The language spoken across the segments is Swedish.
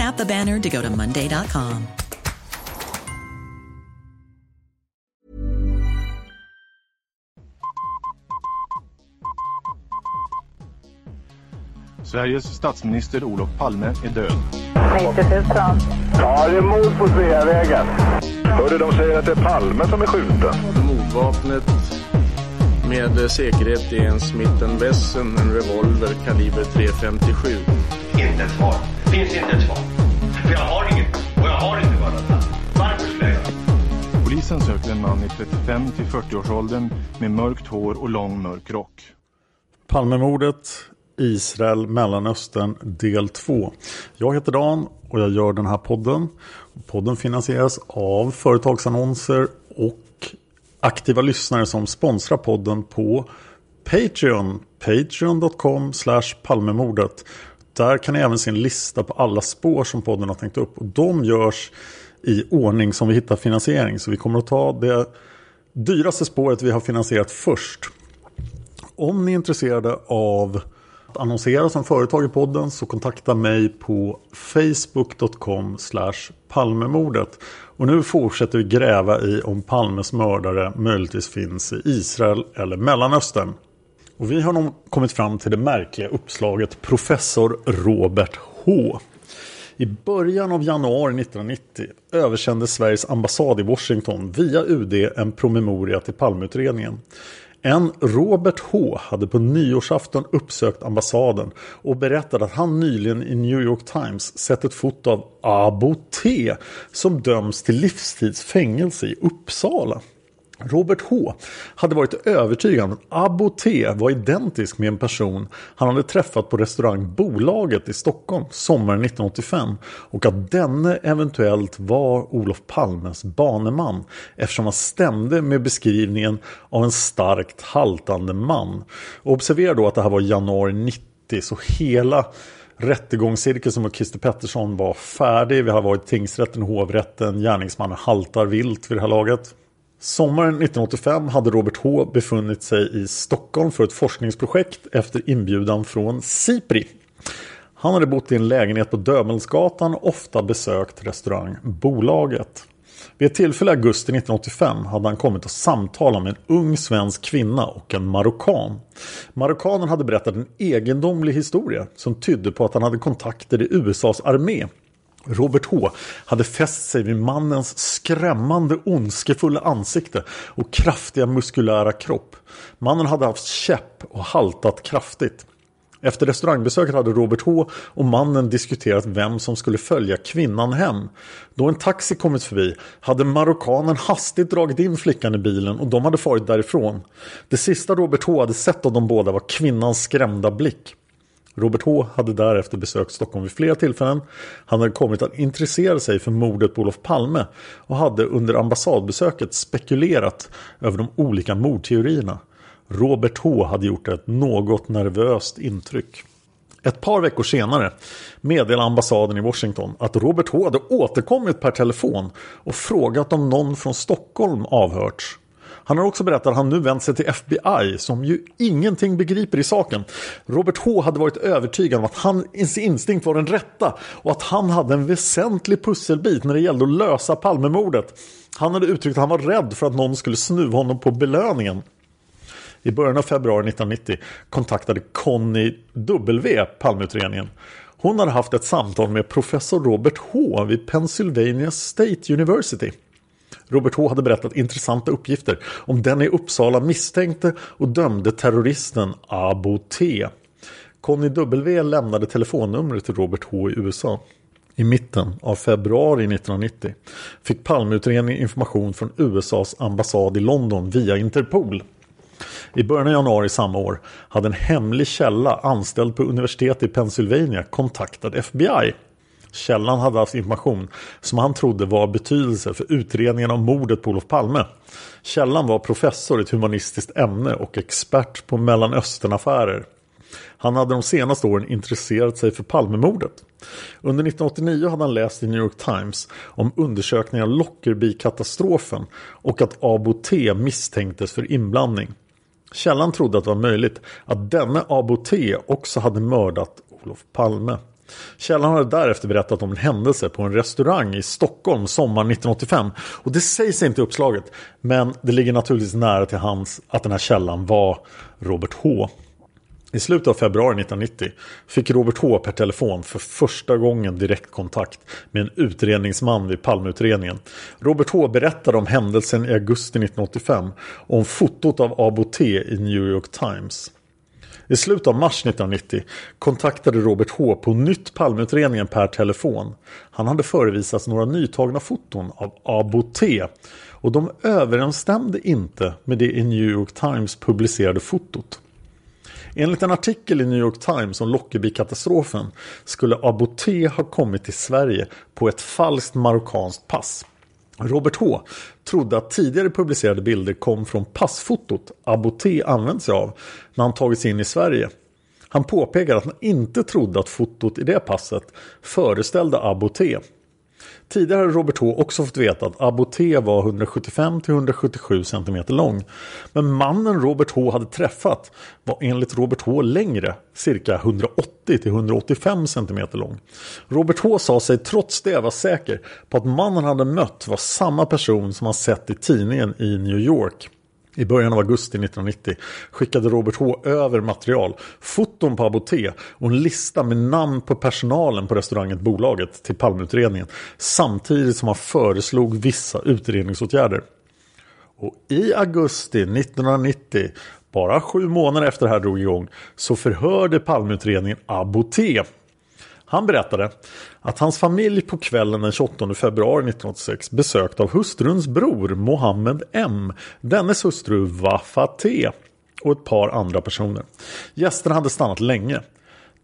Tap the banner to go to Monday.com. Sveriges statsminister Olof Palme är död. 90 000. Ja, det är mord på Sveavägen. Hörde de säger att det är Palme som är skjuten. Mordvapnet med säkerhet är en Smith Wesson, en revolver kaliber .357. Inte ett svar. Finns inte ett svar. För jag har inget. Och jag har inte varit Varför skulle jag göra Polisen söker en man i 35 till 40-årsåldern med mörkt hår och lång mörk rock. Palmemordet, Israel, Mellanöstern del 2. Jag heter Dan och jag gör den här podden. Podden finansieras av företagsannonser och aktiva lyssnare som sponsrar podden på Patreon. Patreon.com Palmemordet. Där kan ni även se en lista på alla spår som podden har tänkt upp. Och de görs i ordning som vi hittar finansiering. Så vi kommer att ta det dyraste spåret vi har finansierat först. Om ni är intresserade av att annonsera som företag i podden så kontakta mig på facebook.com palmemordet. Och nu fortsätter vi gräva i om Palmes mördare möjligtvis finns i Israel eller Mellanöstern. Och vi har nog kommit fram till det märkliga uppslaget Professor Robert H. I början av januari 1990 översände Sveriges ambassad i Washington via UD en promemoria till Palmeutredningen. En Robert H hade på nyårsafton uppsökt ambassaden och berättade att han nyligen i New York Times sett ett foto av Abo T som döms till livstidsfängelse i Uppsala. Robert H hade varit övertygad om att Abo T var identisk med en person han hade träffat på restaurang Bolaget i Stockholm sommaren 1985 och att denne eventuellt var Olof Palmes baneman eftersom han stämde med beskrivningen av en starkt haltande man. Och observera då att det här var januari 90 så hela rättegångscirkusen mot Christer Pettersson var färdig. Vi har varit tingsrätten och hovrätten. Gärningsmannen haltar vilt vid det här laget. Sommaren 1985 hade Robert H befunnit sig i Stockholm för ett forskningsprojekt efter inbjudan från Sipri. Han hade bott i en lägenhet på Döbelnsgatan och ofta besökt restaurang Bolaget. Vid ett tillfälle i augusti 1985 hade han kommit att samtala med en ung svensk kvinna och en marockan. Marockanen hade berättat en egendomlig historia som tydde på att han hade kontakter i USAs armé Robert H hade fäst sig vid mannens skrämmande ondskefulla ansikte och kraftiga muskulära kropp. Mannen hade haft käpp och haltat kraftigt. Efter restaurangbesöket hade Robert H och mannen diskuterat vem som skulle följa kvinnan hem. Då en taxi kommit förbi hade marockanen hastigt dragit in flickan i bilen och de hade farit därifrån. Det sista Robert H hade sett av de båda var kvinnans skrämda blick. Robert H hade därefter besökt Stockholm vid flera tillfällen. Han hade kommit att intressera sig för mordet på Olof Palme och hade under ambassadbesöket spekulerat över de olika mordteorierna. Robert H hade gjort ett något nervöst intryck. Ett par veckor senare meddelade ambassaden i Washington att Robert H hade återkommit per telefon och frågat om någon från Stockholm avhörts. Han har också berättat att han nu vänt sig till FBI som ju ingenting begriper i saken. Robert H hade varit övertygad om att hans instinkt var den rätta och att han hade en väsentlig pusselbit när det gällde att lösa Palmemordet. Han hade uttryckt att han var rädd för att någon skulle snuva honom på belöningen. I början av februari 1990 kontaktade Conny W Palmeutredningen. Hon hade haft ett samtal med professor Robert H vid Pennsylvania State University. Robert H hade berättat intressanta uppgifter om den i Uppsala misstänkte och dömde terroristen Abo T. Conny W lämnade telefonnumret till Robert H i USA. I mitten av februari 1990 fick Palmeutredningen information från USAs ambassad i London via Interpol. I början av januari samma år hade en hemlig källa anställd på universitetet i Pennsylvania kontaktat FBI. Källan hade haft information som han trodde var av betydelse för utredningen om mordet på Olof Palme. Källan var professor i ett humanistiskt ämne och expert på Mellanösternaffärer. Han hade de senaste åren intresserat sig för Palmemordet. Under 1989 hade han läst i New York Times om undersökningen av Lockerbie-katastrofen och att Abo T misstänktes för inblandning. Källan trodde att det var möjligt att denne Abo T också hade mördat Olof Palme. Källan hade därefter berättat om en händelse på en restaurang i Stockholm sommaren 1985. Och det sägs inte i uppslaget, men det ligger naturligtvis nära till hands att den här källan var Robert H. I slutet av februari 1990 fick Robert H per telefon för första gången direktkontakt med en utredningsman vid Palmeutredningen. Robert H berättade om händelsen i augusti 1985 och om fotot av ABT i New York Times. I slutet av mars 1990 kontaktade Robert H på nytt Palmeutredningen per telefon. Han hade förevisats några nytagna foton av Abo T och de överensstämde inte med det i New York Times publicerade fotot. Enligt en artikel i New York Times om Lockerbie-katastrofen skulle Abo T ha kommit till Sverige på ett falskt marockanskt pass. Robert H trodde att tidigare publicerade bilder kom från passfotot Abo använt sig av när han tagit sig in i Sverige. Han påpekar att han inte trodde att fotot i det passet föreställde Abo Tidigare hade Robert H också fått veta att Abo var 175-177 cm lång. Men mannen Robert H hade träffat var enligt Robert H längre, cirka 180-185 cm lång. Robert H sa sig trots det vara säker på att mannen hade mött var samma person som han sett i tidningen i New York. I början av augusti 1990 skickade Robert H över material, foton på Aboté och en lista med namn på personalen på restaurangen Bolaget till Palmeutredningen samtidigt som han föreslog vissa utredningsåtgärder. Och i augusti 1990, bara sju månader efter det här drog igång, så förhörde Palmeutredningen Aboté han berättade att hans familj på kvällen den 28 februari 1986 besökt av hustruns bror Mohammed M. Dennes hustru Wafate och ett par andra personer. Gästerna hade stannat länge.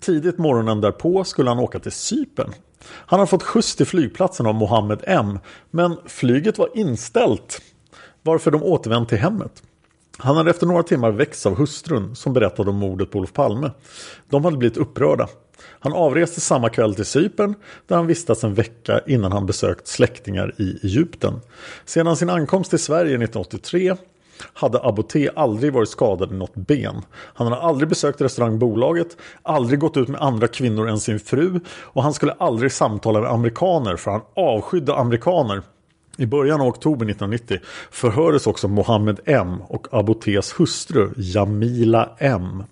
Tidigt morgonen därpå skulle han åka till Cypern. Han hade fått skjuts till flygplatsen av Mohammed M. Men flyget var inställt. Varför de återvänt till hemmet. Han hade efter några timmar väckts av hustrun som berättade om mordet på Olof Palme. De hade blivit upprörda. Han avreste samma kväll till Cypern där han vistats en vecka innan han besökt släktingar i Egypten. Sedan sin ankomst till Sverige 1983 hade Aboté aldrig varit skadad i något ben. Han hade aldrig besökt restaurangbolaget, aldrig gått ut med andra kvinnor än sin fru och han skulle aldrig samtala med amerikaner för han avskydde amerikaner. I början av oktober 1990 förhördes också Mohammed M och Abotés hustru Jamila M.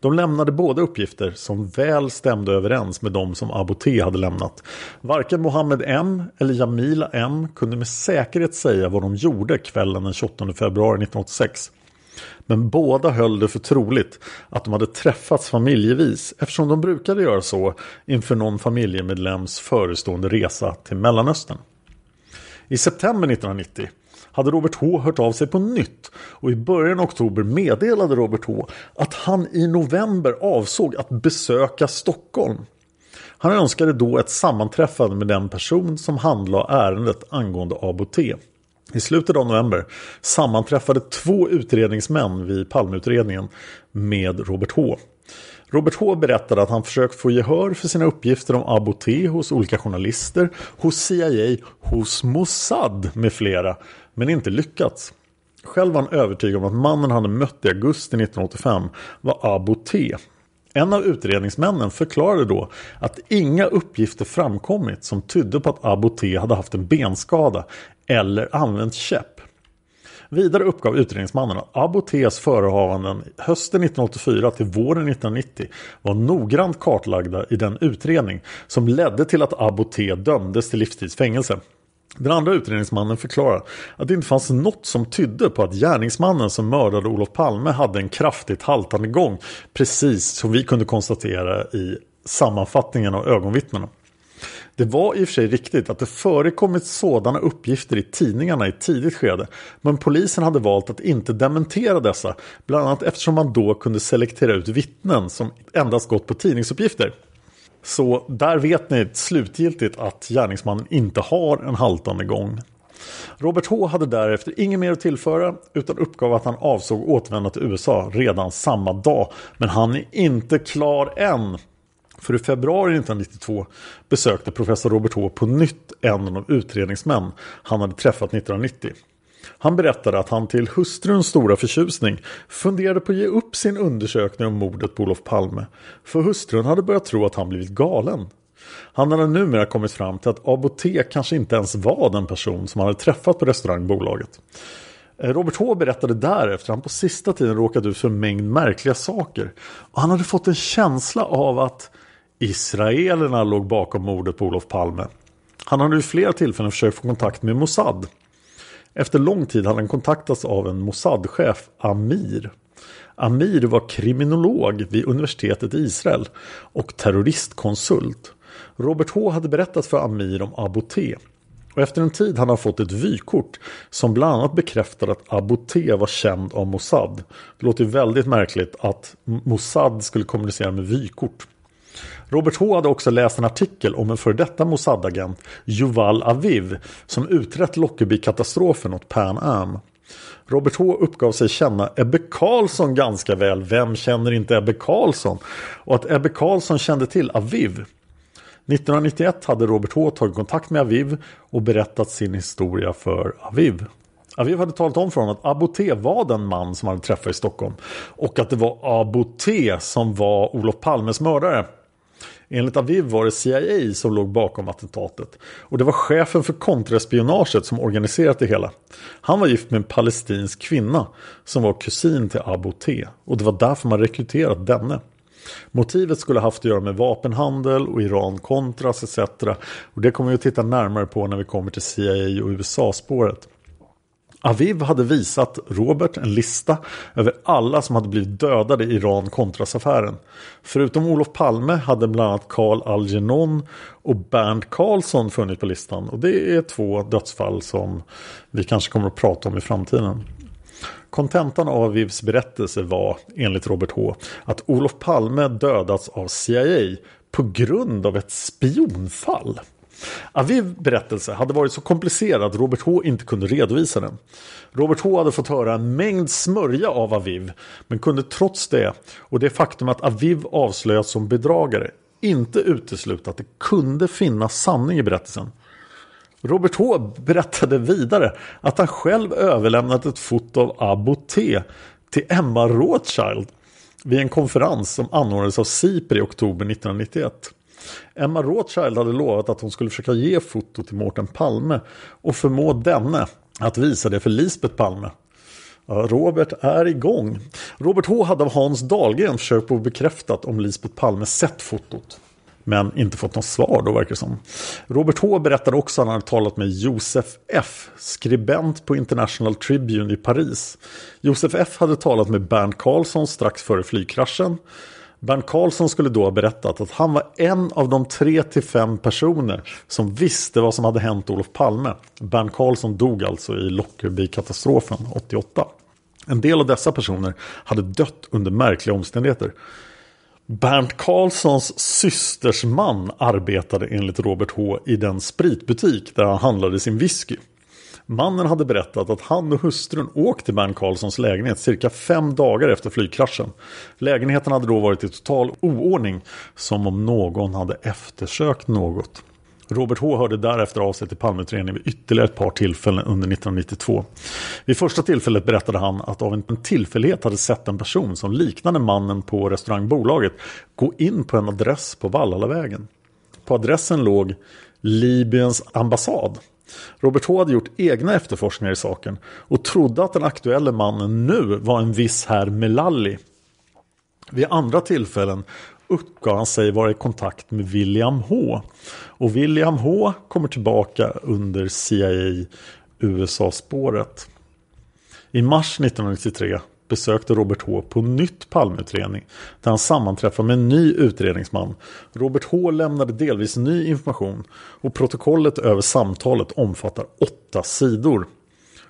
De lämnade båda uppgifter som väl stämde överens med de som Aboté hade lämnat. Varken Mohammed M eller Jamila M kunde med säkerhet säga vad de gjorde kvällen den 28 februari 1986. Men båda höll det för troligt att de hade träffats familjevis eftersom de brukade göra så inför någon familjemedlems förestående resa till Mellanöstern. I september 1990 hade Robert H hört av sig på nytt och i början av oktober meddelade Robert H att han i november avsåg att besöka Stockholm. Han önskade då ett sammanträffande med den person som handlade ärendet angående ABT. I slutet av november sammanträffade två utredningsmän vid Palmeutredningen med Robert H. Robert H berättade att han försökt få gehör för sina uppgifter om ABT hos olika journalister, hos CIA, hos Mossad med flera, men inte lyckats. Själv var han övertygad om att mannen han hade mött i augusti 1985 var ABT. En av utredningsmännen förklarade då att inga uppgifter framkommit som tydde på att ABT hade haft en benskada eller använt käpp. Vidare uppgav utredningsmannen att Abotes förehavanden hösten 1984 till våren 1990 var noggrant kartlagda i den utredning som ledde till att Abote dömdes till livstidsfängelse. Den andra utredningsmannen förklarar att det inte fanns något som tydde på att gärningsmannen som mördade Olof Palme hade en kraftigt haltande gång. Precis som vi kunde konstatera i sammanfattningen av ögonvittnena. Det var i och för sig riktigt att det förekommit sådana uppgifter i tidningarna i tidigt skede. Men polisen hade valt att inte dementera dessa. Bland annat eftersom man då kunde selektera ut vittnen som endast gått på tidningsuppgifter. Så där vet ni slutgiltigt att gärningsmannen inte har en haltande gång. Robert H hade därefter inget mer att tillföra utan uppgav att han avsåg återvända till USA redan samma dag. Men han är inte klar än. För i februari 1992 besökte professor Robert H på nytt en av de utredningsmän han hade träffat 1990. Han berättade att han till hustruns stora förtjusning funderade på att ge upp sin undersökning om mordet på Olof Palme. För hustrun hade börjat tro att han blivit galen. Han hade numera kommit fram till att Aboté kanske inte ens var den person som han hade träffat på restaurangbolaget. Eh, Robert H berättade därefter att han på sista tiden råkat ut för en mängd märkliga saker. Och han hade fått en känsla av att Israelerna låg bakom mordet på Olof Palme. Han har vid flera tillfällen försökt få kontakt med Mossad. Efter lång tid hade han kontaktats av en Mossad-chef, Amir. Amir var kriminolog vid universitetet i Israel och terroristkonsult. Robert H hade berättat för Amir om Aboté. Och efter en tid hade han fått ett vykort som bland annat bekräftade att Aboté var känd av Mossad. Det låter väldigt märkligt att Mossad skulle kommunicera med vykort. Robert H hade också läst en artikel om en före detta Mossad-agent, Yuval Aviv, som utrett Lockerbie-katastrofen åt Pan Am. Robert H uppgav sig känna Ebbe Karlsson ganska väl. Vem känner inte Ebbe Karlsson? Och att Ebbe Karlsson kände till Aviv. 1991 hade Robert H tagit kontakt med Aviv och berättat sin historia för Aviv. Aviv hade talat om för honom att Aboté var den man som hade träffat i Stockholm. Och att det var Aboté som var Olof Palmes mördare. Enligt Aviv var det CIA som låg bakom attentatet. Och det var chefen för kontraspionaget som organiserat det hela. Han var gift med en palestinsk kvinna som var kusin till Abu T. Och det var därför man rekryterat denne. Motivet skulle haft att göra med vapenhandel och Iran-Contras etc. Och det kommer vi att titta närmare på när vi kommer till CIA och USA-spåret. Aviv hade visat Robert en lista över alla som hade blivit dödade i Iran-Contras-affären. Förutom Olof Palme hade bland annat Karl Algernon och Bernt Karlsson funnits på listan. Och det är två dödsfall som vi kanske kommer att prata om i framtiden. Kontentan av Avivs berättelse var, enligt Robert H, att Olof Palme dödats av CIA på grund av ett spionfall. Aviv berättelse hade varit så komplicerad att Robert H inte kunde redovisa den. Robert H hade fått höra en mängd smörja av Aviv men kunde trots det och det faktum att Aviv avslöjats som bedragare inte utesluta att det kunde finnas sanning i berättelsen. Robert H berättade vidare att han själv överlämnat ett foto av Abu T till Emma Rothschild vid en konferens som anordnades av SIPRI i oktober 1991. Emma Rothschild hade lovat att hon skulle försöka ge foto till Mårten Palme och förmå denne att visa det för Lisbeth Palme. Robert är igång. Robert H hade av Hans Dahlgren försökt få bekräftat om Lisbeth Palme sett fotot. Men inte fått något svar då verkar det som. Robert H berättade också att han hade talat med Josef F. Skribent på International Tribune i Paris. Josef F hade talat med Bernt Karlsson strax före flygkraschen. Bernt Karlsson skulle då ha berättat att han var en av de tre till fem personer som visste vad som hade hänt Olof Palme. Bernt Karlsson dog alltså i Lockerby-katastrofen 88. En del av dessa personer hade dött under märkliga omständigheter. Bernt Karlssons systers man arbetade enligt Robert H i den spritbutik där han handlade sin whisky. Mannen hade berättat att han och hustrun åkt till Bernt Karlssons lägenhet cirka fem dagar efter flygkraschen. Lägenheten hade då varit i total oordning, som om någon hade eftersökt något. Robert H hörde därefter av sig till Palmeutredningen vid ytterligare ett par tillfällen under 1992. Vid första tillfället berättade han att av en tillfällighet hade sett en person som liknade mannen på restaurangbolaget gå in på en adress på Vallalavägen. På adressen låg Libyens ambassad. Robert H hade gjort egna efterforskningar i saken och trodde att den aktuella mannen nu var en viss herr Melalli. Vid andra tillfällen uppgav han sig vara i kontakt med William H. Och William H kommer tillbaka under CIA USA-spåret. I mars 1993 besökte Robert H på nytt Palmeutredning där han sammanträffade med en ny utredningsman. Robert H lämnade delvis ny information och protokollet över samtalet omfattar åtta sidor.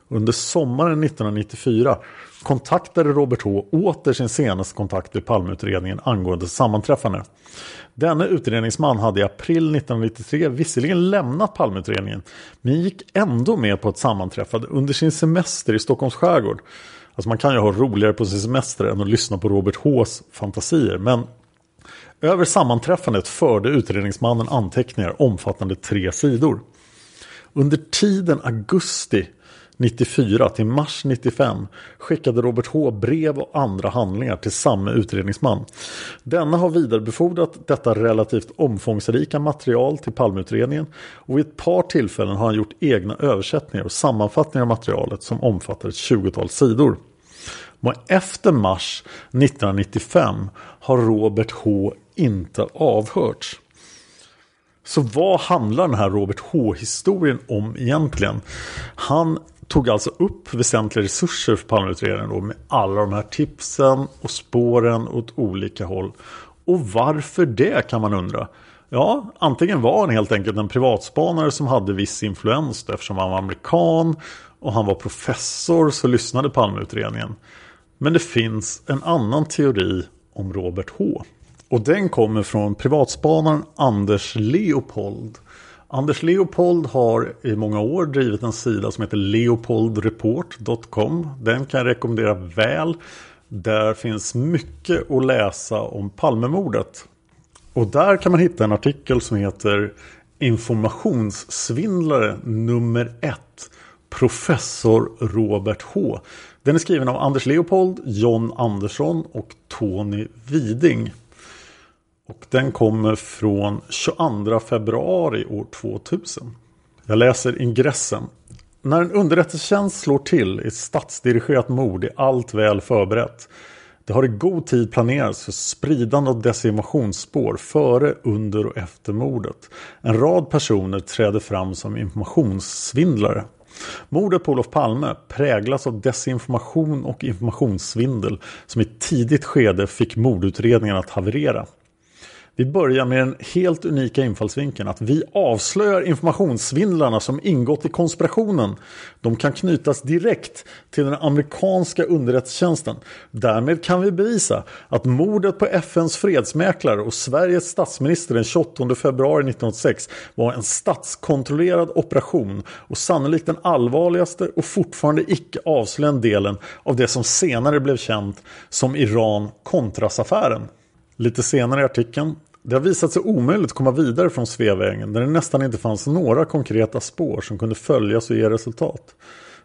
Under sommaren 1994 kontaktade Robert H åter sin senaste kontakt i Palmeutredningen angående sammanträffande. Denne utredningsman hade i april 1993 visserligen lämnat Palmeutredningen men gick ändå med på ett sammanträffande under sin semester i Stockholms skärgård. Alltså man kan ju ha roligare på sin semester än att lyssna på Robert Hs fantasier. Men över sammanträffandet förde utredningsmannen anteckningar omfattande tre sidor. Under tiden augusti 94 till mars 95 skickade Robert H brev och andra handlingar till samma utredningsman. Denna har vidarebefordrat detta relativt omfångsrika material till Palmeutredningen och vid ett par tillfällen har han gjort egna översättningar och sammanfattningar av materialet som omfattar ett 20-tal sidor. Och efter mars 1995 har Robert H inte avhörts. Så vad handlar den här Robert H-historien om egentligen? Han tog alltså upp väsentliga resurser för Palmeutredningen då med alla de här tipsen och spåren åt olika håll. Och varför det kan man undra. Ja, antingen var han helt enkelt en privatspanare som hade viss influens eftersom han var amerikan och han var professor så lyssnade Palmeutredningen. Men det finns en annan teori om Robert H. Och den kommer från privatspanaren Anders Leopold. Anders Leopold har i många år drivit en sida som heter leopoldreport.com. Den kan jag rekommendera väl. Där finns mycket att läsa om Palmemordet. Och där kan man hitta en artikel som heter Informationssvindlare nummer ett. Professor Robert H. Den är skriven av Anders Leopold, John Andersson och Tony Widing. Och den kommer från 22 februari år 2000. Jag läser ingressen. När en underrättelsetjänst slår till i ett statsdirigerat mord är allt väl förberett. Det har i god tid planerats för spridande av desinformationsspår före, under och efter mordet. En rad personer träder fram som informationssvindlare. Mordet på Olof Palme präglas av desinformation och informationssvindel som i ett tidigt skede fick mordutredningen att haverera. Vi börjar med den helt unika infallsvinkeln att vi avslöjar informationssvindlarna som ingått i konspirationen. De kan knytas direkt till den amerikanska underrättelsetjänsten. Därmed kan vi bevisa att mordet på FNs fredsmäklare och Sveriges statsminister den 28 februari 1986 var en statskontrollerad operation och sannolikt den allvarligaste och fortfarande icke avslöjande delen av det som senare blev känt som Iran-Contras-affären. Lite senare i artikeln det har visat sig omöjligt att komma vidare från Sveavägen där det nästan inte fanns några konkreta spår som kunde följas och ge resultat.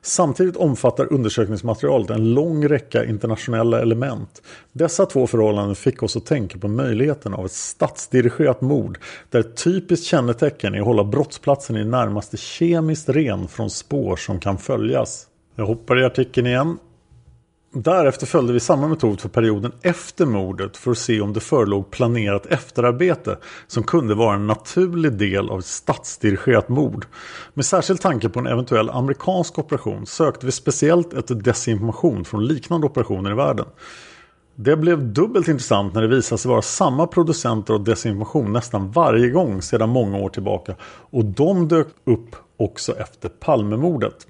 Samtidigt omfattar undersökningsmaterialet en lång räcka internationella element. Dessa två förhållanden fick oss att tänka på möjligheten av ett statsdirigerat mord där ett typiskt kännetecken är att hålla brottsplatsen i närmaste kemiskt ren från spår som kan följas. Jag hoppar i artikeln igen. Därefter följde vi samma metod för perioden efter mordet för att se om det förelåg planerat efterarbete som kunde vara en naturlig del av ett statsdirigerat mord. Med särskild tanke på en eventuell amerikansk operation sökte vi speciellt efter desinformation från liknande operationer i världen. Det blev dubbelt intressant när det visade sig vara samma producenter av desinformation nästan varje gång sedan många år tillbaka. Och de dök upp också efter Palmemordet.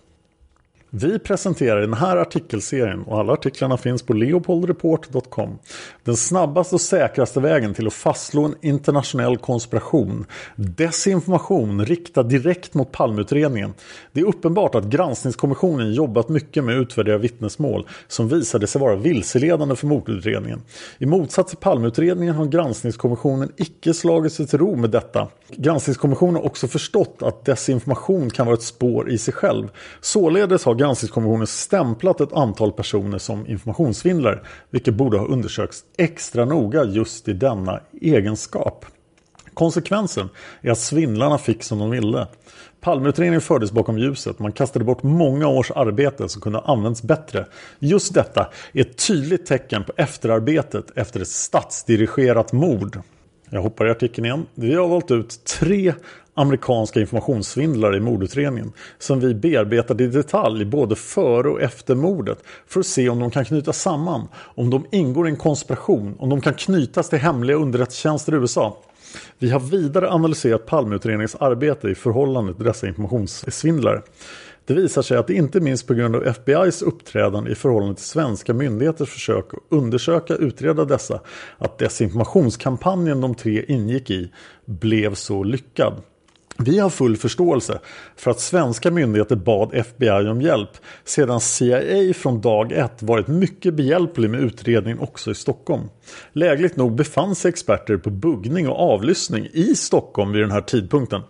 Vi presenterar i den här artikelserien och alla artiklarna finns på leopoldreport.com den snabbaste och säkraste vägen till att fastslå en internationell konspiration. Desinformation riktad direkt mot palmutredningen. Det är uppenbart att granskningskommissionen jobbat mycket med att utvärdera vittnesmål som visade sig vara vilseledande för mordutredningen. I motsats till palmutredningen har granskningskommissionen icke slagit sig till ro med detta. Granskningskommissionen har också förstått att desinformation kan vara ett spår i sig själv. Således har granskningskommissionen stämplat ett antal personer som informationssvindlare, vilket borde ha undersökts extra noga just i denna egenskap. Konsekvensen är att svindlarna fick som de ville. Palmeutredningen fördes bakom ljuset. Man kastade bort många års arbete som kunde använts bättre. Just detta är ett tydligt tecken på efterarbetet efter ett statsdirigerat mord. Jag hoppar i artikeln igen. Vi har valt ut tre amerikanska informationssvindlare i mordutredningen som vi bearbetade i detalj både före och efter mordet för att se om de kan knytas samman, om de ingår i en konspiration, om de kan knytas till hemliga underrättelsetjänster i USA. Vi har vidare analyserat Palmeutredningens arbete i förhållande till dessa informationssvindlare. Det visar sig att det inte minst på grund av FBIs uppträdande i förhållande till svenska myndigheters försök att undersöka och utreda dessa att desinformationskampanjen de tre ingick i blev så lyckad. Vi har full förståelse för att svenska myndigheter bad FBI om hjälp sedan CIA från dag ett varit mycket behjälplig med utredningen också i Stockholm. Lägligt nog befann sig experter på buggning och avlyssning i Stockholm vid den här tidpunkten.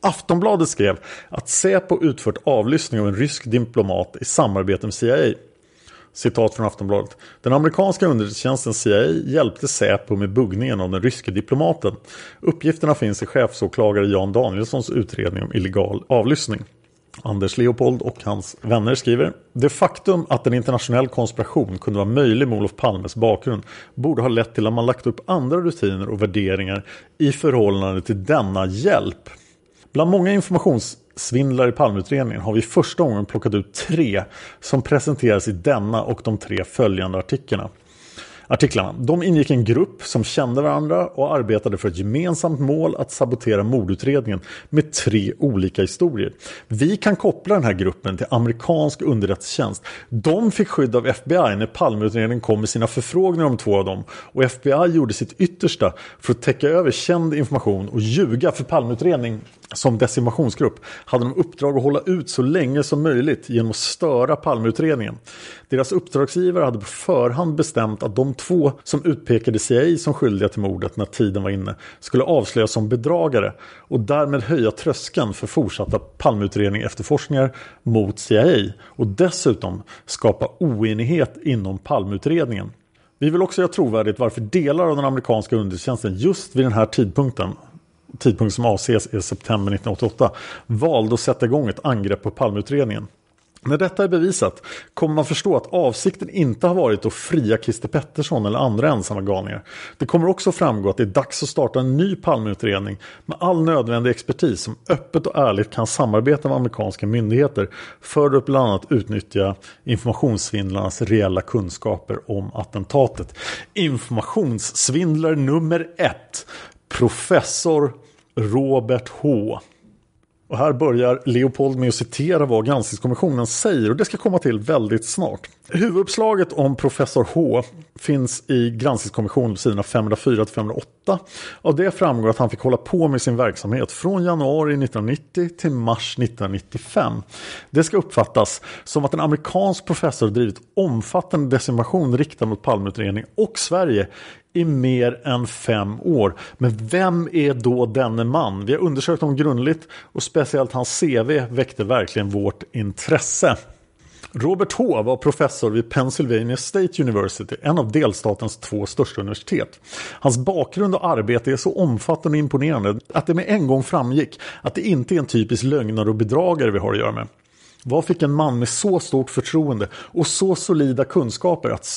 Aftonbladet skrev att Säpo utfört avlyssning av en rysk diplomat i samarbete med CIA. Citat från Aftonbladet. Den amerikanska underrättelsetjänsten CIA hjälpte Säpo med buggningen av den ryske diplomaten. Uppgifterna finns i chefsåklagare Jan Danielssons utredning om illegal avlyssning. Anders Leopold och hans vänner skriver Det faktum att en internationell konspiration kunde vara möjlig med Olof Palmes bakgrund borde ha lett till att man lagt upp andra rutiner och värderingar i förhållande till denna hjälp. Bland många informations. Svindlar i Palmeutredningen har vi första gången plockat ut tre som presenteras i denna och de tre följande artiklarna artiklarna. De ingick i en grupp som kände varandra och arbetade för ett gemensamt mål att sabotera mordutredningen med tre olika historier. Vi kan koppla den här gruppen till amerikansk underrättelsetjänst. De fick skydd av FBI när Palmeutredningen kom med sina förfrågningar om två av dem och FBI gjorde sitt yttersta för att täcka över känd information och ljuga för Palmeutredning som desinformationsgrupp hade de uppdrag att hålla ut så länge som möjligt genom att störa Palmeutredningen. Deras uppdragsgivare hade på förhand bestämt att de två som utpekade CIA som skyldiga till mordet när tiden var inne skulle avslöjas som bedragare och därmed höja tröskeln för fortsatta Palmeutredning efterforskningar mot CIA och dessutom skapa oenighet inom Palmeutredningen. Vi vill också göra trovärdigt varför delar av den amerikanska underrättelsetjänsten just vid den här tidpunkten tidpunkt som avses är september 1988 valde att sätta igång ett angrepp på Palmeutredningen. När detta är bevisat kommer man förstå att avsikten inte har varit att fria Christer Pettersson eller andra ensamma galningar. Det kommer också framgå att det är dags att starta en ny Palmeutredning med all nödvändig expertis som öppet och ärligt kan samarbeta med amerikanska myndigheter för att bland annat utnyttja informationssvindlarnas reella kunskaper om attentatet. Informationssvindlare nummer ett. Professor Robert H. Och här börjar Leopold med att citera vad granskningskommissionen säger och det ska komma till väldigt snart. Huvuduppslaget om professor H finns i granskningskommissionen på sidorna 504-508. Av det framgår att han fick hålla på med sin verksamhet från januari 1990 till mars 1995. Det ska uppfattas som att en amerikansk professor drivit omfattande desinformation riktad mot Palmeutredningen och Sverige i mer än fem år. Men vem är då denne man? Vi har undersökt honom grundligt och speciellt hans CV väckte verkligen vårt intresse. Robert H var professor vid Pennsylvania State University, en av delstatens två största universitet. Hans bakgrund och arbete är så omfattande och imponerande att det med en gång framgick att det inte är en typisk lögnare och bedragare vi har att göra med. Vad fick en man med så stort förtroende och så solida kunskaper att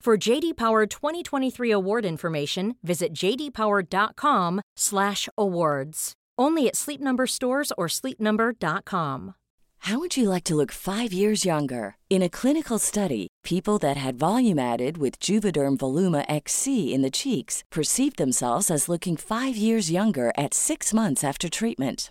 For JD Power 2023 award information, visit jdpower.com/awards. Only at Sleep Number stores or sleepnumber.com. How would you like to look 5 years younger? In a clinical study, people that had volume added with Juvederm Voluma XC in the cheeks perceived themselves as looking 5 years younger at 6 months after treatment.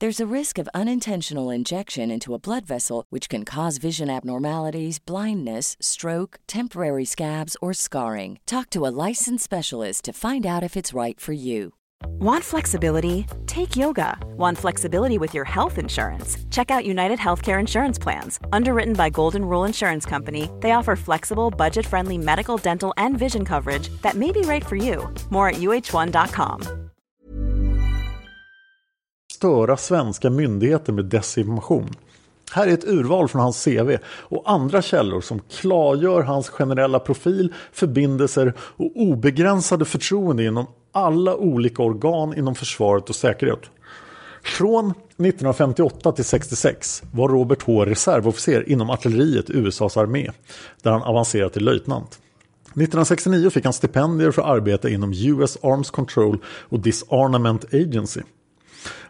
There's a risk of unintentional injection into a blood vessel, which can cause vision abnormalities, blindness, stroke, temporary scabs, or scarring. Talk to a licensed specialist to find out if it's right for you. Want flexibility? Take yoga. Want flexibility with your health insurance? Check out United Healthcare Insurance Plans. Underwritten by Golden Rule Insurance Company, they offer flexible, budget friendly medical, dental, and vision coverage that may be right for you. More at uh1.com. Störa svenska myndigheter med desinformation. Här är ett urval från hans CV och andra källor som klargör hans generella profil, förbindelser och obegränsade förtroende inom alla olika organ inom försvaret och säkerhet. Från 1958 till 66 var Robert H reservofficer inom artilleriet i USAs armé där han avancerade till löjtnant. 1969 fick han stipendier för arbete inom US Arms Control och Disarmament Agency.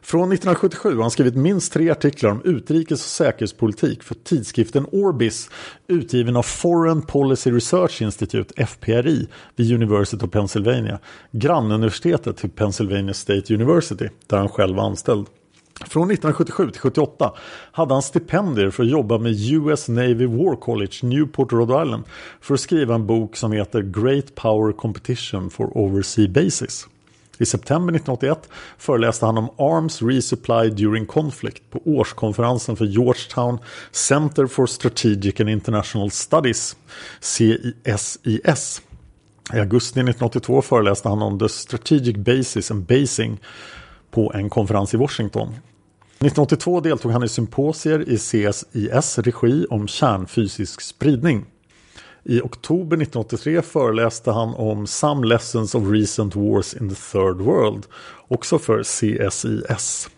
Från 1977 har han skrivit minst tre artiklar om utrikes och säkerhetspolitik för tidskriften Orbis utgiven av Foreign Policy Research Institute, FPRI, vid University of Pennsylvania, grannuniversitetet till Pennsylvania State University, där han själv var anställd. Från 1977 till 78 hade han stipendier för att jobba med US Navy War College, Newport, Rhode Island för att skriva en bok som heter Great Power Competition for Oversea Bases. I september 1981 föreläste han om Arms Resupply During Conflict på årskonferensen för Georgetown Center for Strategic and International Studies, CISIS. I augusti 1982 föreläste han om The Strategic Basis and Basing på en konferens i Washington. 1982 deltog han i symposier i CSIS regi om kärnfysisk spridning. I oktober 1983 föreläste han om Some Lessons of Recent Wars in the Third World, också för CSIS.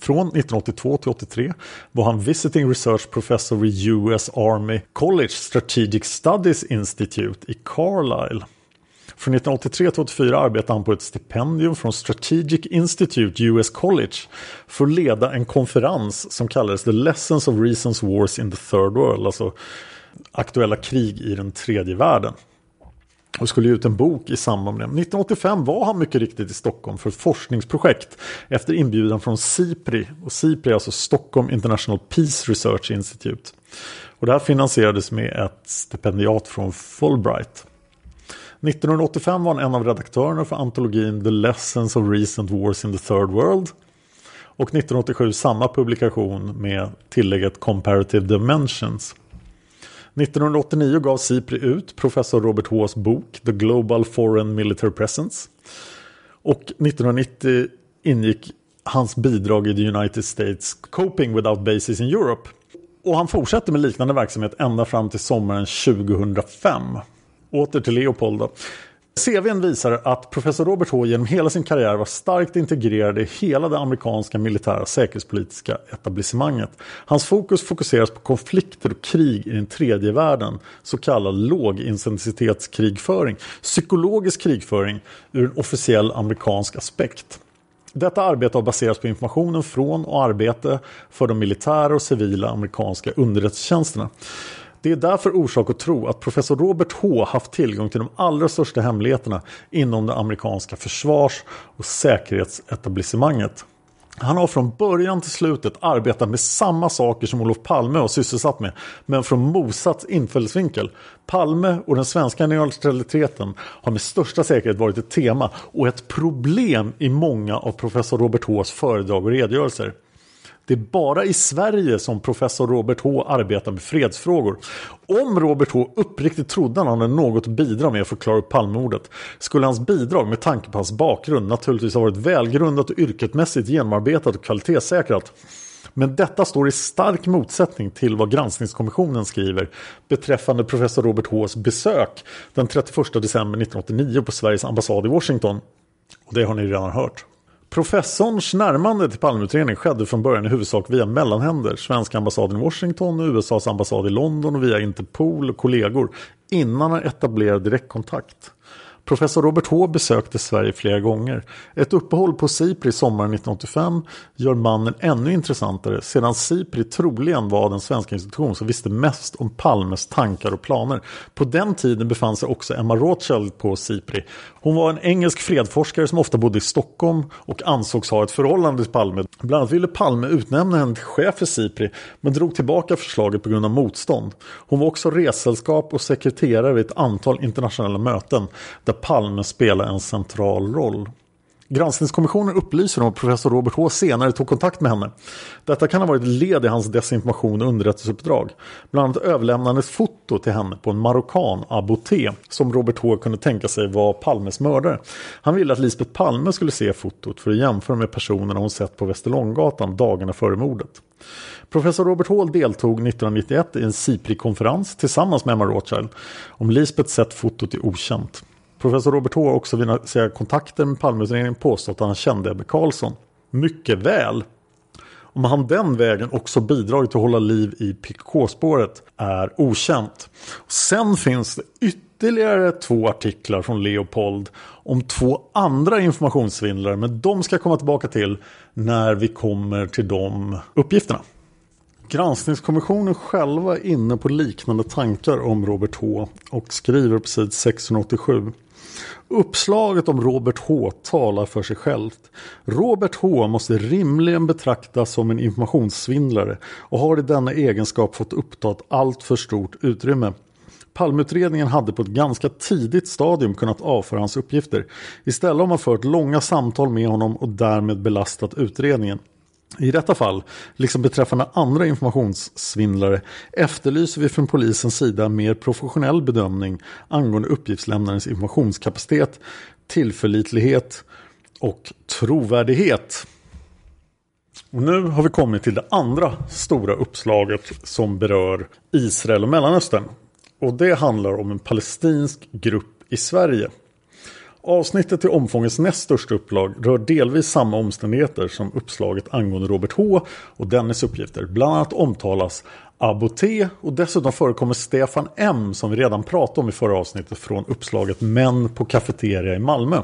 Från 1982 till 83 var han Visiting Research Professor vid US Army College Strategic Studies Institute i Carlisle. Från 1983 till 84 arbetade han på ett stipendium från Strategic Institute US College för att leda en konferens som kallades The Lessons of Recent Wars in the Third World, alltså aktuella krig i den tredje världen. Och skulle ge ut en bok i samband med det. 1985 var han mycket riktigt i Stockholm för ett forskningsprojekt efter inbjudan från SIPRI. Och SIPRI är alltså Stockholm International Peace Research Institute. Och det här finansierades med ett stipendiat från Fulbright. 1985 var han en av redaktörerna för antologin The Lessons of Recent Wars in the Third World. Och 1987 samma publikation med tillägget Comparative Dimensions. 1989 gav SIPRI ut professor Robert Hs bok The Global Foreign Military Presence. Och 1990 ingick hans bidrag i the United States Coping Without Bases in Europe. Och han fortsätter med liknande verksamhet ända fram till sommaren 2005. Åter till Leopold då. CVn visar att professor Robert H genom hela sin karriär var starkt integrerad i hela det amerikanska militära säkerhetspolitiska etablissemanget. Hans fokus fokuseras på konflikter och krig i den tredje världen, så kallad lågintensitetskrigföring, psykologisk krigföring ur en officiell amerikansk aspekt. Detta arbete har baserats på informationen från och arbete för de militära och civila amerikanska underrättelsetjänsterna. Det är därför orsak att tro att professor Robert H haft tillgång till de allra största hemligheterna inom det amerikanska försvars och säkerhetsetablissemanget. Han har från början till slutet arbetat med samma saker som Olof Palme har sysselsatt med, men från motsatt infallsvinkel. Palme och den svenska neutraliteten har med största säkerhet varit ett tema och ett problem i många av professor Robert Hs föredrag och redogörelser. Det är bara i Sverige som professor Robert H arbetar med fredsfrågor. Om Robert H uppriktigt trodde han hade något att bidra med för att klara upp Palmemordet skulle hans bidrag med tanke på hans bakgrund naturligtvis ha varit välgrundat och yrkesmässigt genomarbetat och kvalitetssäkrat. Men detta står i stark motsättning till vad granskningskommissionen skriver beträffande professor Robert Hs besök den 31 december 1989 på Sveriges ambassad i Washington. Och det har ni redan hört. Professorns närmande till Palmeutredningen skedde från början i huvudsak via mellanhänder, svenska ambassaden i Washington och USAs ambassad i London och via Interpol och kollegor innan han etablerade direktkontakt. Professor Robert H besökte Sverige flera gånger. Ett uppehåll på Sipri sommaren 1985 gör mannen ännu intressantare sedan Sipri troligen var den svenska institution som visste mest om Palmes tankar och planer. På den tiden befann sig också Emma Rothschild på Sipri. Hon var en engelsk fredforskare som ofta bodde i Stockholm och ansågs ha ett förhållande till Palme. Bland annat ville Palme utnämna henne till chef för Sipri men drog tillbaka förslaget på grund av motstånd. Hon var också ressällskap och sekreterare vid ett antal internationella möten där Palme spelade en central roll. Granskningskommissionen upplyser om att professor Robert H senare tog kontakt med henne. Detta kan ha varit led i hans desinformation och underrättelseuppdrag. Bland annat överlämnades foto till henne på en marockan, Aboté, som Robert H kunde tänka sig var Palmes mördare. Han ville att Lisbeth Palme skulle se fotot för att jämföra med personerna hon sett på Västerlånggatan dagarna före mordet. Professor Robert Hall deltog 1991 i en SIPRI-konferens tillsammans med Emma Rothschild. Om Lisbeth sett fotot är okänt. Professor Robert H har också vid sina kontakter med Palmeutredningen påstått att han kände Ebbe Carlsson mycket väl. Om han den vägen också bidragit till att hålla liv i PKK-spåret är okänt. Sen finns det ytterligare två artiklar från Leopold om två andra informationssvindlare men de ska jag komma tillbaka till när vi kommer till de uppgifterna. Granskningskommissionen själva är inne på liknande tankar om Robert H och skriver på sid 687. Uppslaget om Robert H talar för sig självt. Robert H måste rimligen betraktas som en informationssvindlare och har i denna egenskap fått uppta ett allt för stort utrymme. Palmutredningen hade på ett ganska tidigt stadium kunnat avföra hans uppgifter. Istället har man fört långa samtal med honom och därmed belastat utredningen. I detta fall, liksom beträffande andra informationssvindlare, efterlyser vi från polisens sida mer professionell bedömning angående uppgiftslämnarens informationskapacitet, tillförlitlighet och trovärdighet. Och nu har vi kommit till det andra stora uppslaget som berör Israel och Mellanöstern. Och det handlar om en palestinsk grupp i Sverige. Avsnittet till omfångets näst största upplag rör delvis samma omständigheter som uppslaget angående Robert H och Dennis uppgifter. Bland annat omtalas Aboté och dessutom förekommer Stefan M som vi redan pratade om i förra avsnittet från uppslaget Män på kafeteria i Malmö.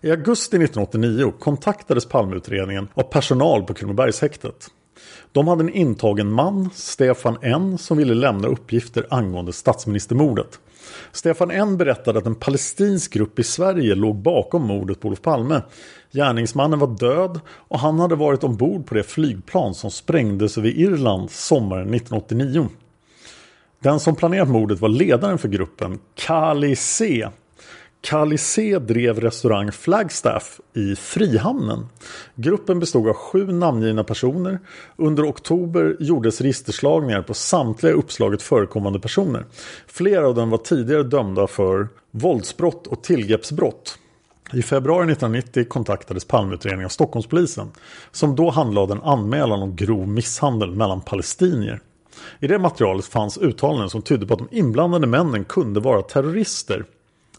I augusti 1989 kontaktades Palmeutredningen av personal på Kronobergshäktet. De hade en intagen man, Stefan N, som ville lämna uppgifter angående statsministermordet. Stefan N berättade att en palestinsk grupp i Sverige låg bakom mordet på Olof Palme. Gärningsmannen var död och han hade varit ombord på det flygplan som sprängdes över Irland sommaren 1989. Den som planerat mordet var ledaren för gruppen, Kali C. Kalisé drev restaurang Flagstaff i Frihamnen. Gruppen bestod av sju namngivna personer. Under oktober gjordes registerslagningar på samtliga uppslaget förekommande personer. Flera av dem var tidigare dömda för våldsbrott och tillgreppsbrott. I februari 1990 kontaktades Palmeutredningen av Stockholmspolisen som då handlade en anmälan om grov misshandel mellan palestinier. I det materialet fanns uttalanden som tydde på att de inblandade männen kunde vara terrorister.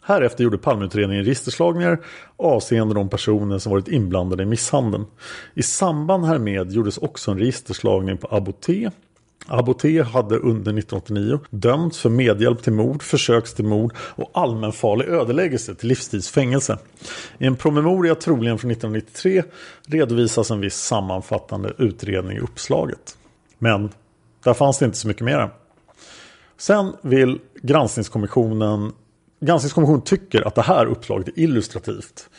Härefter gjorde Palmeutredningen registerslagningar avseende de personer som varit inblandade i misshandeln. I samband härmed gjordes också en registerslagning på Aboté. Aboté hade under 1989 dömts för medhjälp till mord, försöks till mord och allmänfarlig ödeläggelse till livstidsfängelse. I en promemoria troligen från 1993 redovisas en viss sammanfattande utredning i uppslaget. Men där fanns det inte så mycket mer. Sen vill granskningskommissionen Granskningskommissionen tycker att det här uppslaget är illustrativt.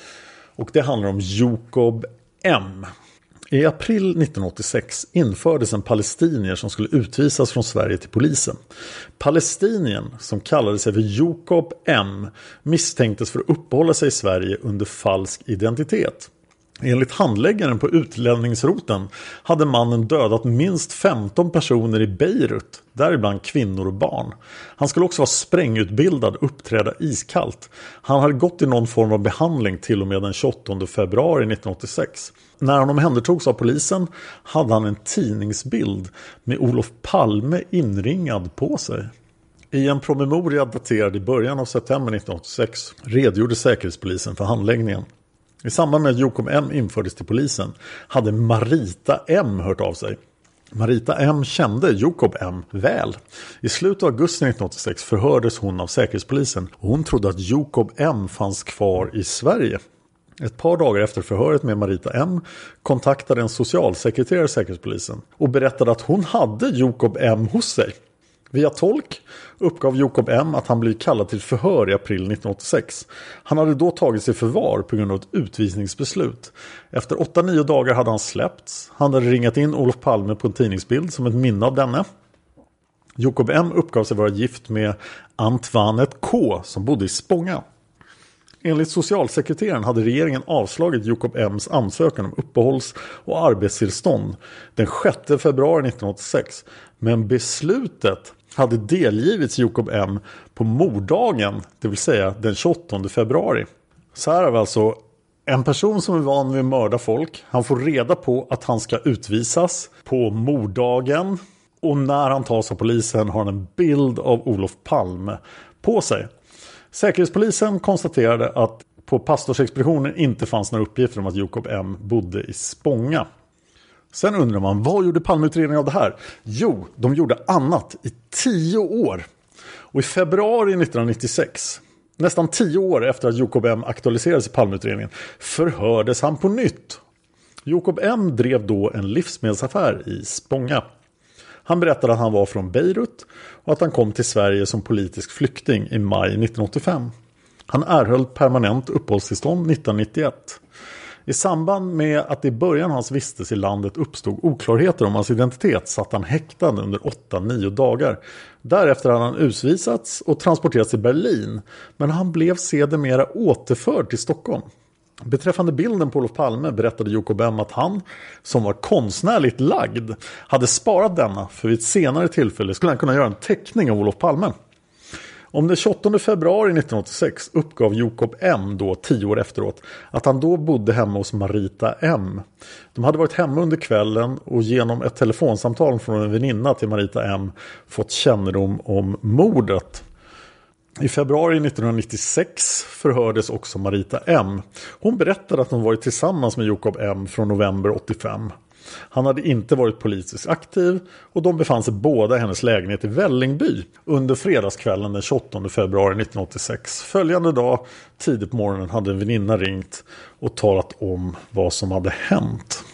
Och det handlar om Jokob M. I april 1986 infördes en palestinier som skulle utvisas från Sverige till polisen. Palestinien, som kallade sig för Jokob M, misstänktes för att uppehålla sig i Sverige under falsk identitet. Enligt handläggaren på utlänningsroten hade mannen dödat minst 15 personer i Beirut, däribland kvinnor och barn. Han skulle också vara sprängutbildad och uppträda iskallt. Han hade gått i någon form av behandling till och med den 28 februari 1986. När han omhändertogs av polisen hade han en tidningsbild med Olof Palme inringad på sig. I en promemoria daterad i början av september 1986 redogjorde Säkerhetspolisen för handläggningen. I samband med att Jokom M infördes till polisen hade Marita M hört av sig. Marita M kände Jokob M väl. I slutet av augusti 1986 förhördes hon av Säkerhetspolisen och hon trodde att Jokob M fanns kvar i Sverige. Ett par dagar efter förhöret med Marita M kontaktade en socialsekreterare Säkerhetspolisen och berättade att hon hade Jokob M hos sig. Via tolk uppgav Jakob M att han blivit kallad till förhör i april 1986. Han hade då tagits i förvar på grund av ett utvisningsbeslut. Efter 8-9 dagar hade han släppts. Han hade ringat in Olof Palme på en tidningsbild som ett minne av denne. Jakob M uppgav sig vara gift med Antwanet K som bodde i Spånga. Enligt socialsekreteraren hade regeringen avslagit Jakob M's ansökan om uppehålls och arbetstillstånd den 6 februari 1986. Men beslutet hade delgivits Jakob M på morddagen, det vill säga den 28 februari. Så här har vi alltså en person som är van vid att mörda folk. Han får reda på att han ska utvisas på morddagen. Och när han tas av polisen har han en bild av Olof Palme på sig. Säkerhetspolisen konstaterade att på pastorsexpeditionen inte fanns några uppgifter om att Jakob M bodde i Spånga. Sen undrar man, vad gjorde Palmeutredningen av det här? Jo, de gjorde annat i tio år. Och i februari 1996, nästan tio år efter att Jacob M aktualiserades i Palmeutredningen, förhördes han på nytt. Jacob M drev då en livsmedelsaffär i Spånga. Han berättade att han var från Beirut och att han kom till Sverige som politisk flykting i maj 1985. Han erhöll permanent uppehållstillstånd 1991. I samband med att det i början av hans vistelse i landet uppstod oklarheter om hans identitet satt han häktad under 8-9 dagar. Därefter hade han utvisats och transporterats till Berlin men han blev sedermera återförd till Stockholm. Beträffande bilden på Olof Palme berättade Jakob Bem att han, som var konstnärligt lagd, hade sparat denna för vid ett senare tillfälle skulle han kunna göra en teckning av Olof Palme. Om den 28 februari 1986 uppgav Jakob M då tio år efteråt att han då bodde hemma hos Marita M. De hade varit hemma under kvällen och genom ett telefonsamtal från en väninna till Marita M fått kännedom om mordet. I februari 1996 förhördes också Marita M. Hon berättade att hon varit tillsammans med Jakob M från november 85. Han hade inte varit politiskt aktiv och de befann sig båda i hennes lägenhet i Vällingby under fredagskvällen den 28 februari 1986. Följande dag, tidigt på morgonen, hade en väninna ringt och talat om vad som hade hänt.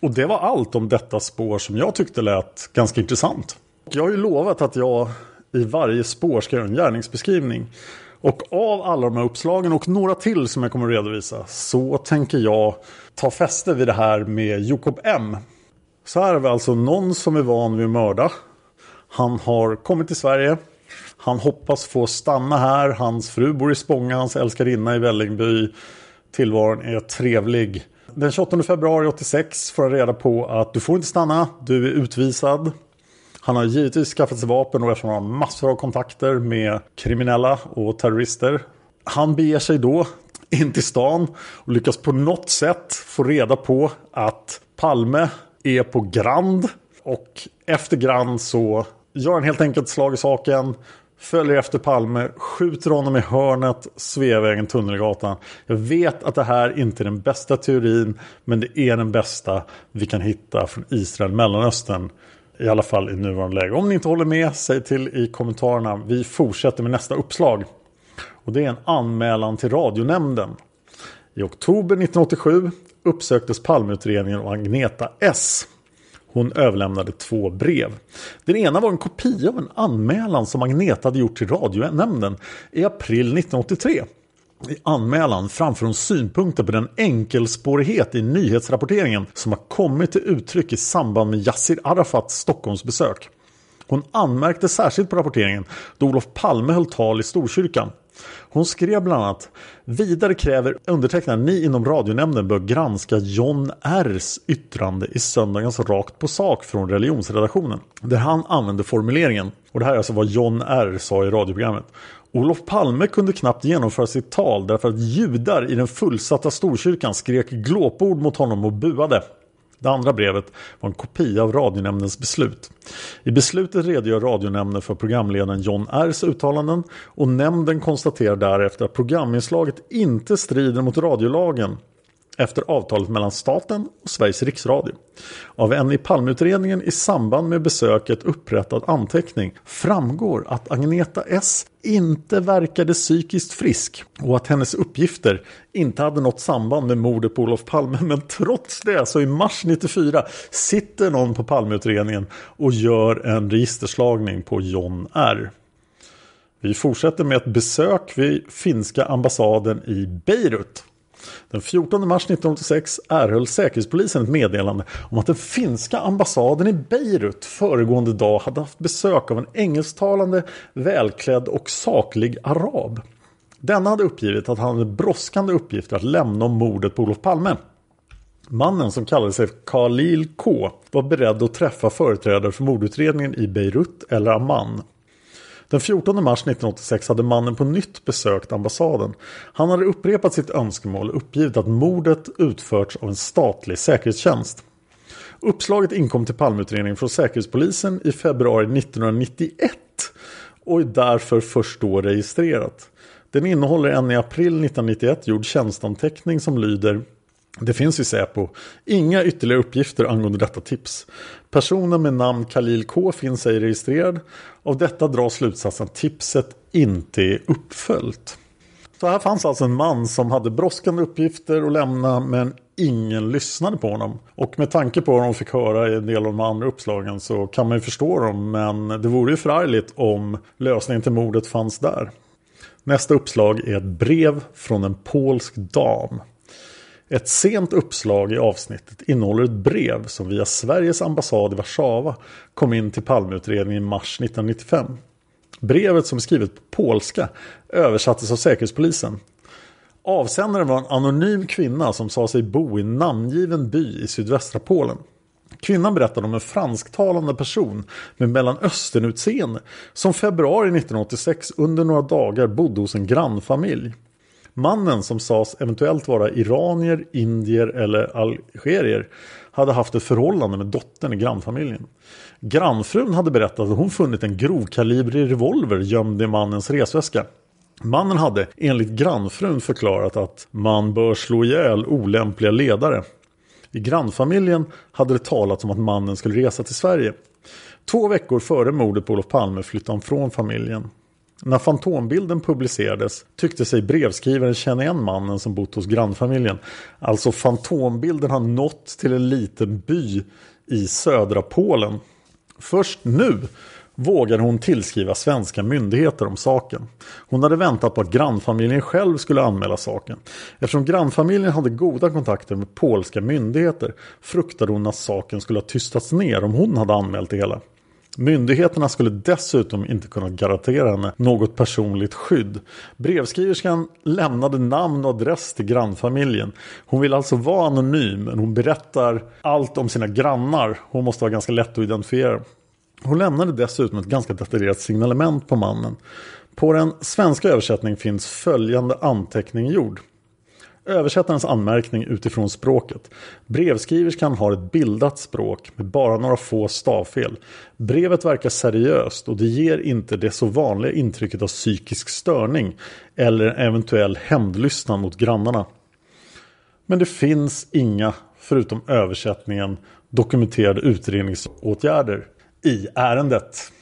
Och det var allt om detta spår som jag tyckte lät ganska intressant. Jag har ju lovat att jag i varje spår ska göra en gärningsbeskrivning. Och av alla de här uppslagen och några till som jag kommer att redovisa så tänker jag ta fäste vid det här med Jakob M. Så här är vi alltså någon som är van vid att mörda. Han har kommit till Sverige. Han hoppas få stanna här. Hans fru bor i Spånga, hans älskarinna i Vällingby. Tillvaron är trevlig. Den 28 februari 86 får han reda på att du får inte stanna, du är utvisad. Han har givetvis skaffat sig vapen och eftersom han har massor av kontakter med kriminella och terrorister. Han beger sig då in till stan och lyckas på något sätt få reda på att Palme är på Grand. Och efter Grand så gör han helt enkelt slag i saken. Följer efter Palme, skjuter honom i hörnet, Sveavägen, Tunnelgatan. Jag vet att det här inte är den bästa teorin, men det är den bästa vi kan hitta från Israel, Mellanöstern. I alla fall i nuvarande läge. Om ni inte håller med, säg till i kommentarerna. Vi fortsätter med nästa uppslag. Och det är en anmälan till radionämnden. I oktober 1987 uppsöktes Palmeutredningen och Agneta S. Hon överlämnade två brev. Den ena var en kopia av en anmälan som Agneta hade gjort till radionämnden i april 1983. I anmälan framför hon synpunkter på den enkelspårighet i nyhetsrapporteringen som har kommit till uttryck i samband med Yassir Arafats Stockholmsbesök. Hon anmärkte särskilt på rapporteringen då Olof Palme höll tal i Storkyrkan. Hon skrev bland annat Vidare kräver undertecknad ni inom radionämnden bör granska John Rs yttrande i söndagens Rakt på sak från religionsredaktionen. Där han använde formuleringen, och det här är alltså vad John R sa i radioprogrammet. Olof Palme kunde knappt genomföra sitt tal därför att judar i den fullsatta Storkyrkan skrek glåpord mot honom och buade. Det andra brevet var en kopia av radionämndens beslut. I beslutet redogör radionämnden för programledaren John Rs uttalanden och nämnden konstaterar därefter att programinslaget inte strider mot radiolagen efter avtalet mellan staten och Sveriges riksradio. Av en i Palmeutredningen i samband med besöket upprättad anteckning framgår att Agneta S inte verkade psykiskt frisk och att hennes uppgifter inte hade något samband med mordet på Olof Palme. Men trots det så i mars 94 sitter någon på Palmeutredningen och gör en registerslagning på John R. Vi fortsätter med ett besök vid finska ambassaden i Beirut. Den 14 mars 1986 erhöll Säkerhetspolisen ett meddelande om att den finska ambassaden i Beirut föregående dag hade haft besök av en engelsktalande, välklädd och saklig arab. Denna hade uppgivit att han hade brådskande uppgifter att lämna om mordet på Olof Palme. Mannen som kallade sig Khalil K var beredd att träffa företrädare för mordutredningen i Beirut eller Amman den 14 mars 1986 hade mannen på nytt besökt ambassaden. Han hade upprepat sitt önskemål och uppgivit att mordet utförts av en statlig säkerhetstjänst. Uppslaget inkom till Palmeutredningen från Säkerhetspolisen i februari 1991 och är därför först då registrerat. Den innehåller en i april 1991 gjord tjänstanteckning som lyder det finns i Säpo inga ytterligare uppgifter angående detta tips. Personen med namn Khalil K finns ej registrerad. Av detta dras slutsatsen att tipset inte är uppföljt. Så här fanns alltså en man som hade brådskande uppgifter att lämna men ingen lyssnade på honom. Och med tanke på vad de fick höra i en del av de andra uppslagen så kan man ju förstå dem. Men det vore ju förargligt om lösningen till mordet fanns där. Nästa uppslag är ett brev från en polsk dam. Ett sent uppslag i avsnittet innehåller ett brev som via Sveriges ambassad i Warszawa kom in till Palmeutredningen i mars 1995. Brevet som är skrivet på polska översattes av Säkerhetspolisen. Avsändaren var en anonym kvinna som sa sig bo i en namngiven by i sydvästra Polen. Kvinnan berättade om en fransktalande person med mellanösternutseende som februari 1986 under några dagar bodde hos en grannfamilj. Mannen som sades eventuellt vara iranier, indier eller algerier hade haft ett förhållande med dottern i grannfamiljen. Grannfrun hade berättat att hon funnit en grovkalibrig revolver gömd i mannens resväska. Mannen hade enligt grannfrun förklarat att man bör slå ihjäl olämpliga ledare. I grannfamiljen hade det talats om att mannen skulle resa till Sverige. Två veckor före mordet på Olof Palme flyttade han från familjen. När fantombilden publicerades tyckte sig brevskrivaren känna igen mannen som bott hos grannfamiljen. Alltså fantombilden har nått till en liten by i södra Polen. Först nu vågade hon tillskriva svenska myndigheter om saken. Hon hade väntat på att grannfamiljen själv skulle anmäla saken. Eftersom grannfamiljen hade goda kontakter med polska myndigheter fruktade hon att saken skulle ha tystats ner om hon hade anmält det hela. Myndigheterna skulle dessutom inte kunna garantera henne något personligt skydd. Brevskriverskan lämnade namn och adress till grannfamiljen. Hon vill alltså vara anonym men hon berättar allt om sina grannar. Hon måste vara ganska lätt att identifiera. Hon lämnade dessutom ett ganska detaljerat signalement på mannen. På den svenska översättningen finns följande anteckning gjord. Översättarens anmärkning utifrån språket. Brevskriverskan har ett bildat språk med bara några få stavfel. Brevet verkar seriöst och det ger inte det så vanliga intrycket av psykisk störning eller eventuell hämndlystnad mot grannarna. Men det finns inga, förutom översättningen, dokumenterade utredningsåtgärder i ärendet.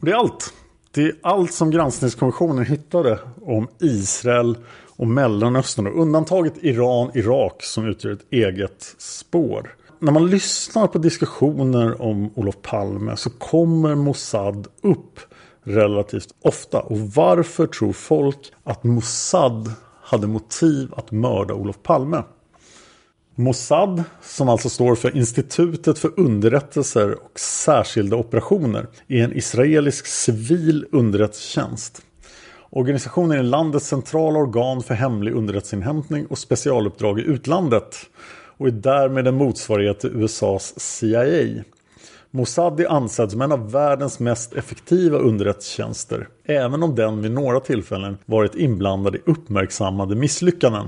Det är allt. Det är allt som granskningskommissionen hittade om Israel och Mellanöstern och undantaget Iran, Irak som utgör ett eget spår. När man lyssnar på diskussioner om Olof Palme så kommer Mossad upp relativt ofta. Och varför tror folk att Mossad hade motiv att mörda Olof Palme. Mossad, som alltså står för Institutet för underrättelser och särskilda operationer, är en israelisk civil underrättelsetjänst. Organisationen är landets centrala organ för hemlig underrättelseinhämtning och specialuppdrag i utlandet och är därmed en motsvarighet till USAs CIA. Mossad är ansedd som en av världens mest effektiva underrättelsetjänster, även om den vid några tillfällen varit inblandad i uppmärksammade misslyckanden.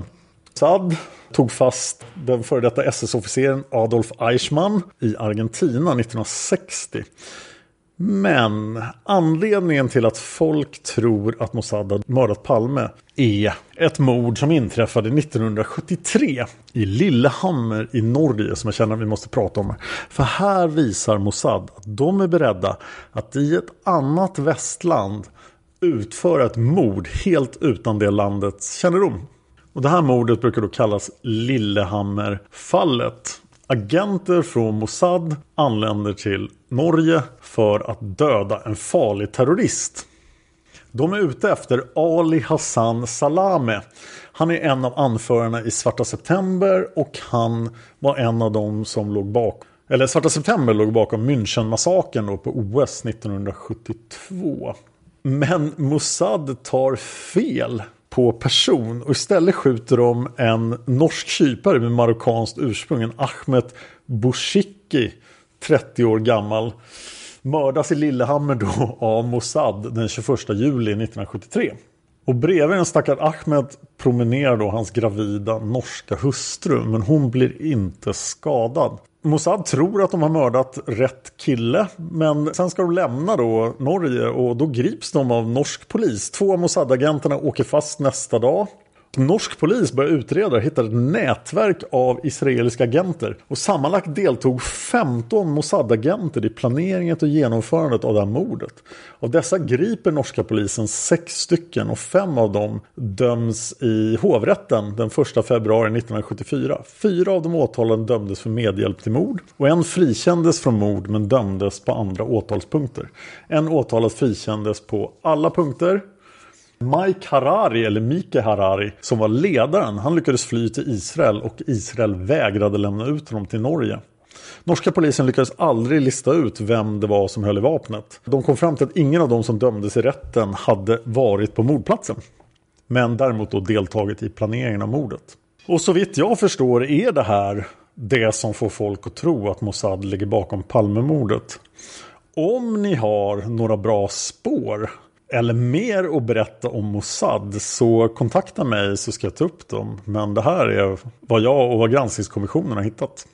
Mossad tog fast den före detta SS-officeren Adolf Eichmann i Argentina 1960. Men anledningen till att folk tror att Mossad har mördat Palme är ett mord som inträffade 1973 i Lillehammer i Norge som jag känner att vi måste prata om. För här visar Mossad att de är beredda att i ett annat västland utföra ett mord helt utan det landets kännedom. Och det här mordet brukar då kallas Lillehammerfallet. Agenter från Mossad anländer till Norge för att döda en farlig terrorist. De är ute efter Ali Hassan Salame. Han är en av anförarna i Svarta September och han var en av dem som låg bakom eller Svarta September låg bakom Münchenmassakern på OS 1972. Men Mossad tar fel på person och istället skjuter de en norsk kypare med marockanskt ursprung, en Ahmed Bouchiki, 30 år gammal. Mördas i Lillehammer då av Mossad den 21 juli 1973. Och bredvid den stackars Ahmed promenerar då hans gravida norska hustru men hon blir inte skadad. Mossad tror att de har mördat rätt kille men sen ska de lämna då Norge och då grips de av norsk polis. Två av Mossad-agenterna åker fast nästa dag. Norsk polis började utreda och hittade ett nätverk av israeliska agenter. Och sammanlagt deltog 15 Mossad-agenter i planeringen och genomförandet av det här mordet. Av dessa griper norska polisen sex stycken och fem av dem döms i hovrätten den 1 februari 1974. Fyra av de åtalade dömdes för medhjälp till mord och en frikändes från mord men dömdes på andra åtalspunkter. En åtalad frikändes på alla punkter Mike Harari, eller Mike Harari, som var ledaren, han lyckades fly till Israel och Israel vägrade lämna ut honom till Norge. Norska polisen lyckades aldrig lista ut vem det var som höll i vapnet. De kom fram till att ingen av de som dömdes i rätten hade varit på mordplatsen. Men däremot då deltagit i planeringen av mordet. Och så vitt jag förstår är det här det som får folk att tro att Mossad ligger bakom Palmemordet. Om ni har några bra spår eller mer att berätta om Mossad så kontakta mig så ska jag ta upp dem. Men det här är vad jag och vad granskningskommissionen har hittat.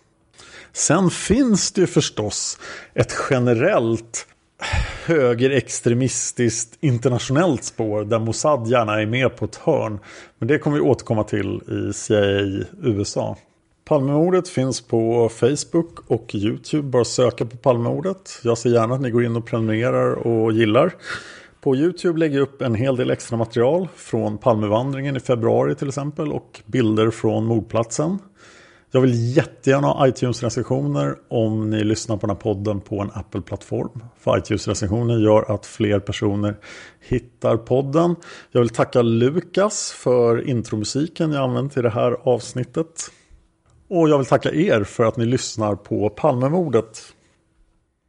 Sen finns det ju förstås ett generellt högerextremistiskt internationellt spår där Mossad gärna är med på ett hörn. Men det kommer vi återkomma till i CIA USA. Palmemordet finns på Facebook och YouTube. Bara söka på Palmemordet. Jag ser gärna att ni går in och prenumererar och gillar. På Youtube lägger jag upp en hel del extra material från Palmevandringen i februari till exempel och bilder från mordplatsen. Jag vill jättegärna ha iTunes-recensioner om ni lyssnar på den här podden på en Apple-plattform. För iTunes-recensioner gör att fler personer hittar podden. Jag vill tacka Lukas för intromusiken jag använt i det här avsnittet. Och jag vill tacka er för att ni lyssnar på Palmemordet.